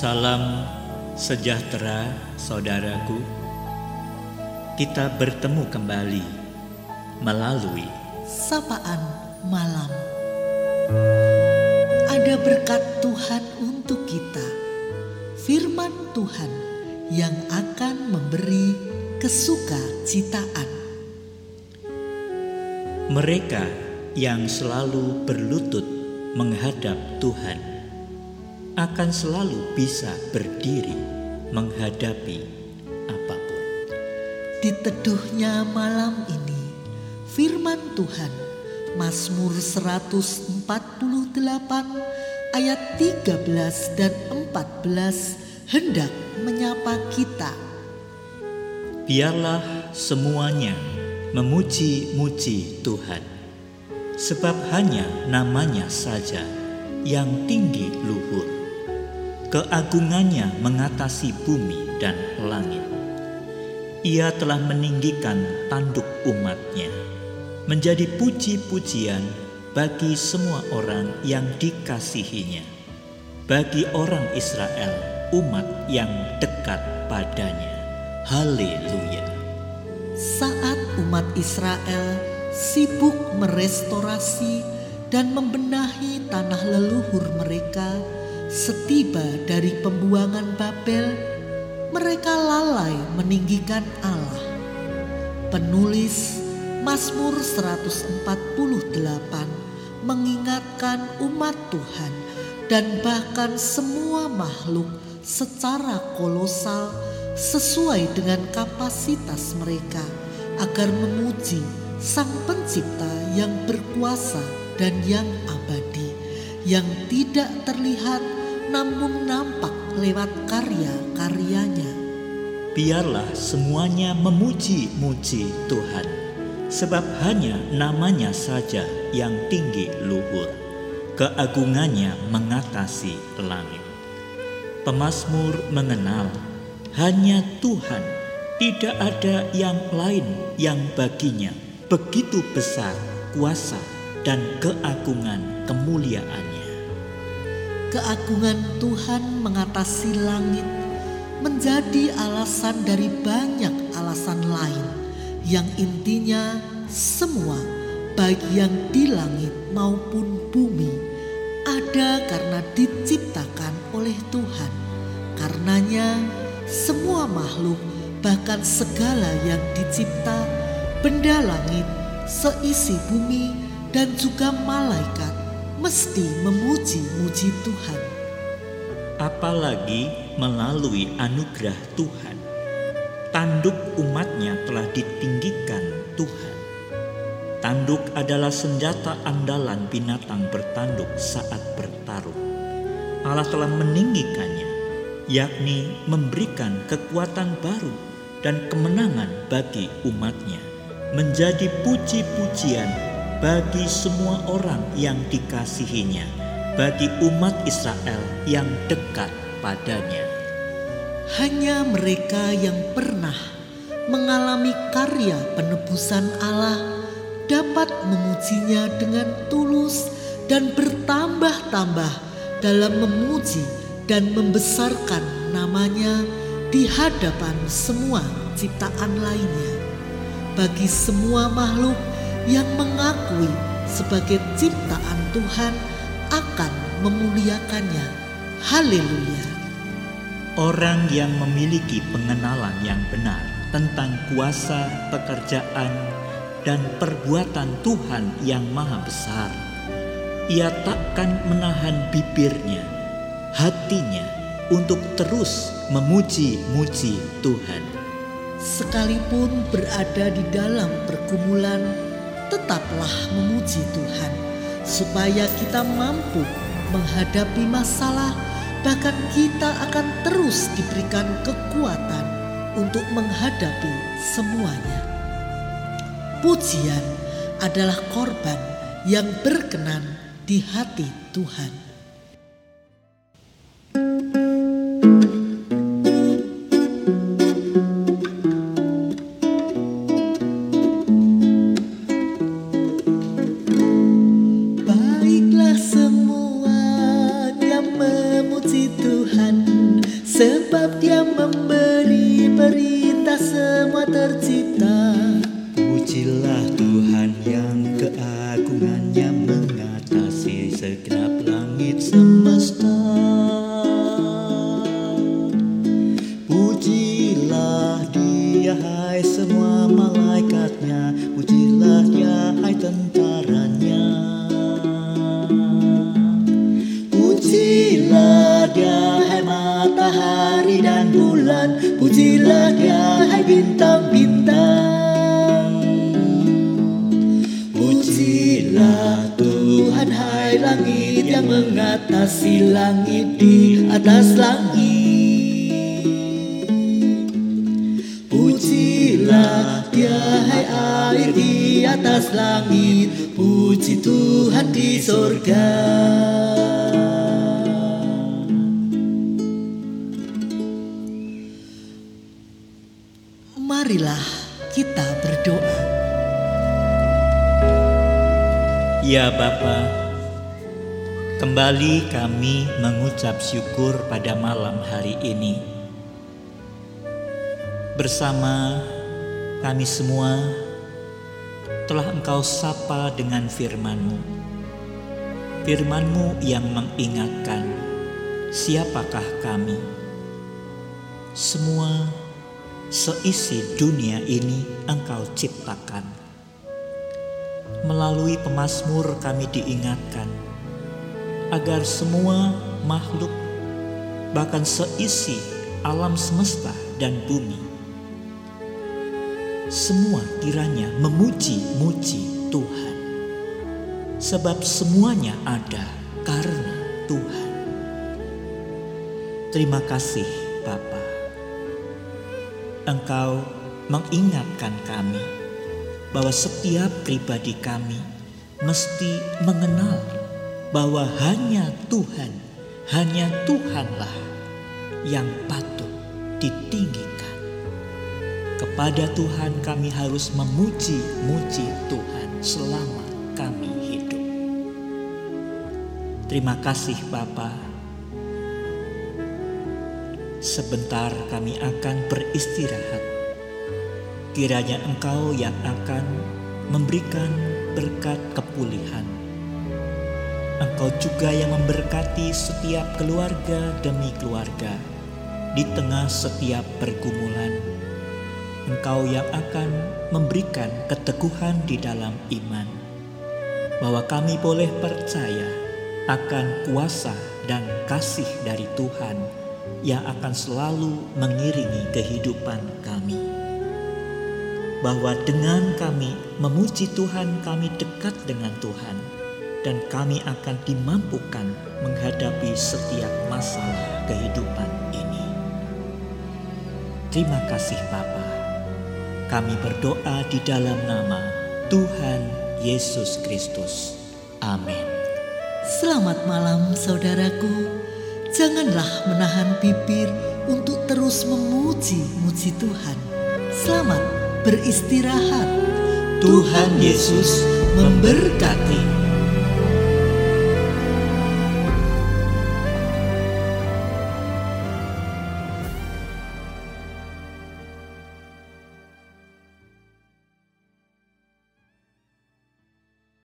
Salam sejahtera, saudaraku. Kita bertemu kembali melalui sapaan malam. Ada berkat Tuhan untuk kita, firman Tuhan yang akan memberi kesuka-citaan. mereka yang selalu berlutut menghadap Tuhan akan selalu bisa berdiri menghadapi apa pun. Di teduhnya malam ini, firman Tuhan, Mazmur 148 ayat 13 dan 14 hendak menyapa kita. Biarlah semuanya memuji-muji Tuhan, sebab hanya namanya saja yang tinggi luhur. Keagungannya mengatasi bumi dan langit. Ia telah meninggikan tanduk umatnya, menjadi puji-pujian bagi semua orang yang dikasihinya, bagi orang Israel, umat yang dekat padanya. Haleluya! Saat umat Israel sibuk merestorasi dan membenahi tanah leluhur mereka setiba dari pembuangan Babel, mereka lalai meninggikan Allah. Penulis Mazmur 148 mengingatkan umat Tuhan dan bahkan semua makhluk secara kolosal sesuai dengan kapasitas mereka agar memuji Sang Pencipta yang berkuasa dan yang abadi, yang tidak terlihat namun nampak lewat karya-karyanya. Biarlah semuanya memuji-muji Tuhan, sebab hanya namanya saja yang tinggi luhur. Keagungannya mengatasi langit. Pemazmur mengenal hanya Tuhan, tidak ada yang lain yang baginya begitu besar kuasa dan keagungan kemuliaannya. Keagungan Tuhan mengatasi langit menjadi alasan dari banyak alasan lain yang intinya semua baik yang di langit maupun bumi ada karena diciptakan oleh Tuhan. Karenanya semua makhluk bahkan segala yang dicipta benda langit seisi bumi dan juga malaikat mesti memuji-muji Tuhan. Apalagi melalui anugerah Tuhan, tanduk umatnya telah ditinggikan Tuhan. Tanduk adalah senjata andalan binatang bertanduk saat bertarung. Allah telah meninggikannya, yakni memberikan kekuatan baru dan kemenangan bagi umatnya, menjadi puji-pujian bagi semua orang yang dikasihinya, bagi umat Israel yang dekat padanya. Hanya mereka yang pernah mengalami karya penebusan Allah dapat memujinya dengan tulus dan bertambah-tambah dalam memuji dan membesarkan namanya di hadapan semua ciptaan lainnya. Bagi semua makhluk yang mengakui sebagai ciptaan Tuhan akan memuliakannya. Haleluya. Orang yang memiliki pengenalan yang benar tentang kuasa, pekerjaan, dan perbuatan Tuhan yang Maha Besar, ia takkan menahan bibirnya, hatinya untuk terus memuji-muji Tuhan. Sekalipun berada di dalam pergumulan, tetaplah memuji Tuhan, supaya kita mampu menghadapi masalah, bahkan kita akan terus diberikan kekuatan untuk menghadapi semuanya. Pujian adalah korban yang berkenan di hati Tuhan. memberi berita semua tercipta. Pujilah Tuhan. Dan bulan, pujilah dia hai bintang-bintang. Pujilah Tuhan hai langit yang mengatasi langit di atas langit. Pujilah dia hai air di atas langit, puji Tuhan di sorga. Kita berdoa. Ya Bapa, kembali kami mengucap syukur pada malam hari ini. Bersama kami semua telah Engkau sapa dengan firman-Mu. Firman-Mu yang mengingatkan siapakah kami. Semua seisi dunia ini Engkau ciptakan. Melalui pemazmur kami diingatkan agar semua makhluk bahkan seisi alam semesta dan bumi semua kiranya memuji-muji Tuhan. Sebab semuanya ada karena Tuhan. Terima kasih Bapa Engkau mengingatkan kami bahwa setiap pribadi kami mesti mengenal bahwa hanya Tuhan, hanya Tuhanlah yang patut ditinggikan. Kepada Tuhan kami harus memuji-muji Tuhan selama kami hidup. Terima kasih Bapa. Sebentar kami akan beristirahat Kiranya Engkau yang akan memberikan berkat kepulihan. Engkau juga yang memberkati setiap keluarga demi keluarga di tengah setiap pergumulan. Engkau yang akan memberikan keteguhan di dalam iman, bahwa kami boleh percaya akan kuasa dan kasih dari Tuhan yang akan selalu mengiringi kehidupan kami bahwa dengan kami memuji Tuhan, kami dekat dengan Tuhan, dan kami akan dimampukan menghadapi setiap masalah kehidupan ini. Terima kasih, Bapa. Kami berdoa di dalam nama Tuhan Yesus Kristus. Amin. Selamat malam, saudaraku. Janganlah menahan bibir untuk terus memuji-muji Tuhan. Selamat beristirahat. Tuhan Yesus memberkati.